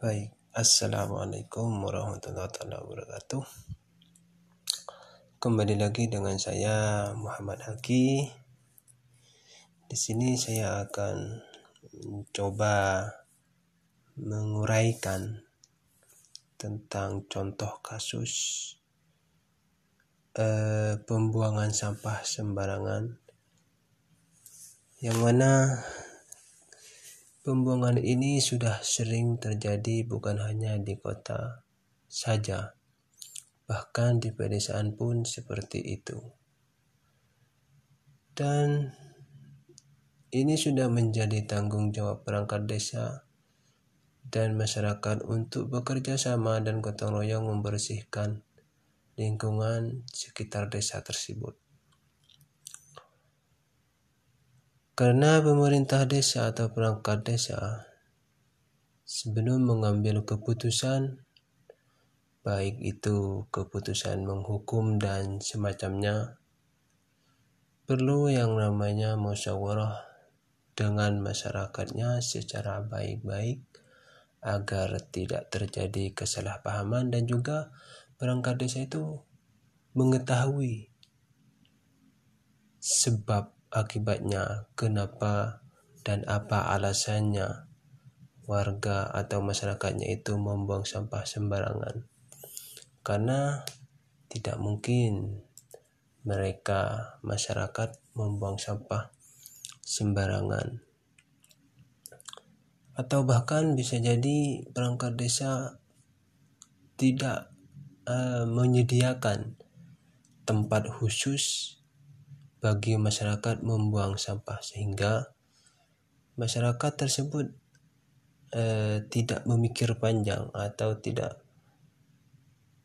Baik, Assalamualaikum warahmatullahi wabarakatuh. Kembali lagi dengan saya Muhammad Haki. Di sini saya akan mencoba menguraikan tentang contoh kasus eh, pembuangan sampah sembarangan yang mana Pembuangan ini sudah sering terjadi bukan hanya di kota saja, bahkan di pedesaan pun seperti itu. Dan ini sudah menjadi tanggung jawab perangkat desa dan masyarakat untuk bekerja sama dan gotong royong membersihkan lingkungan sekitar desa tersebut. Karena pemerintah desa atau perangkat desa sebelum mengambil keputusan baik itu keputusan menghukum dan semacamnya perlu yang namanya musyawarah dengan masyarakatnya secara baik-baik agar tidak terjadi kesalahpahaman dan juga perangkat desa itu mengetahui sebab akibatnya, kenapa dan apa alasannya warga atau masyarakatnya itu membuang sampah sembarangan. Karena tidak mungkin mereka masyarakat membuang sampah sembarangan. Atau bahkan bisa jadi perangkat desa tidak uh, menyediakan tempat khusus bagi masyarakat membuang sampah sehingga masyarakat tersebut eh, tidak memikir panjang atau tidak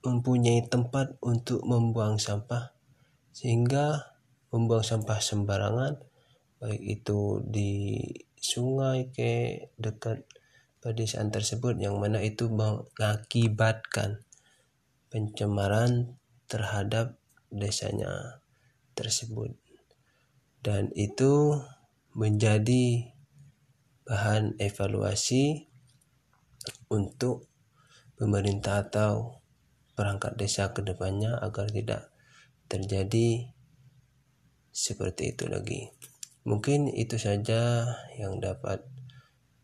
mempunyai tempat untuk membuang sampah sehingga membuang sampah sembarangan baik itu di sungai ke dekat pedesaan tersebut yang mana itu mengakibatkan pencemaran terhadap desanya tersebut dan itu menjadi bahan evaluasi untuk pemerintah atau perangkat desa ke depannya agar tidak terjadi seperti itu lagi. Mungkin itu saja yang dapat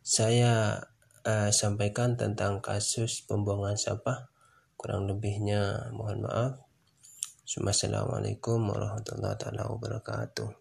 saya uh, sampaikan tentang kasus pembuangan sampah. Kurang lebihnya mohon maaf. Assalamualaikum warahmatullahi wabarakatuh.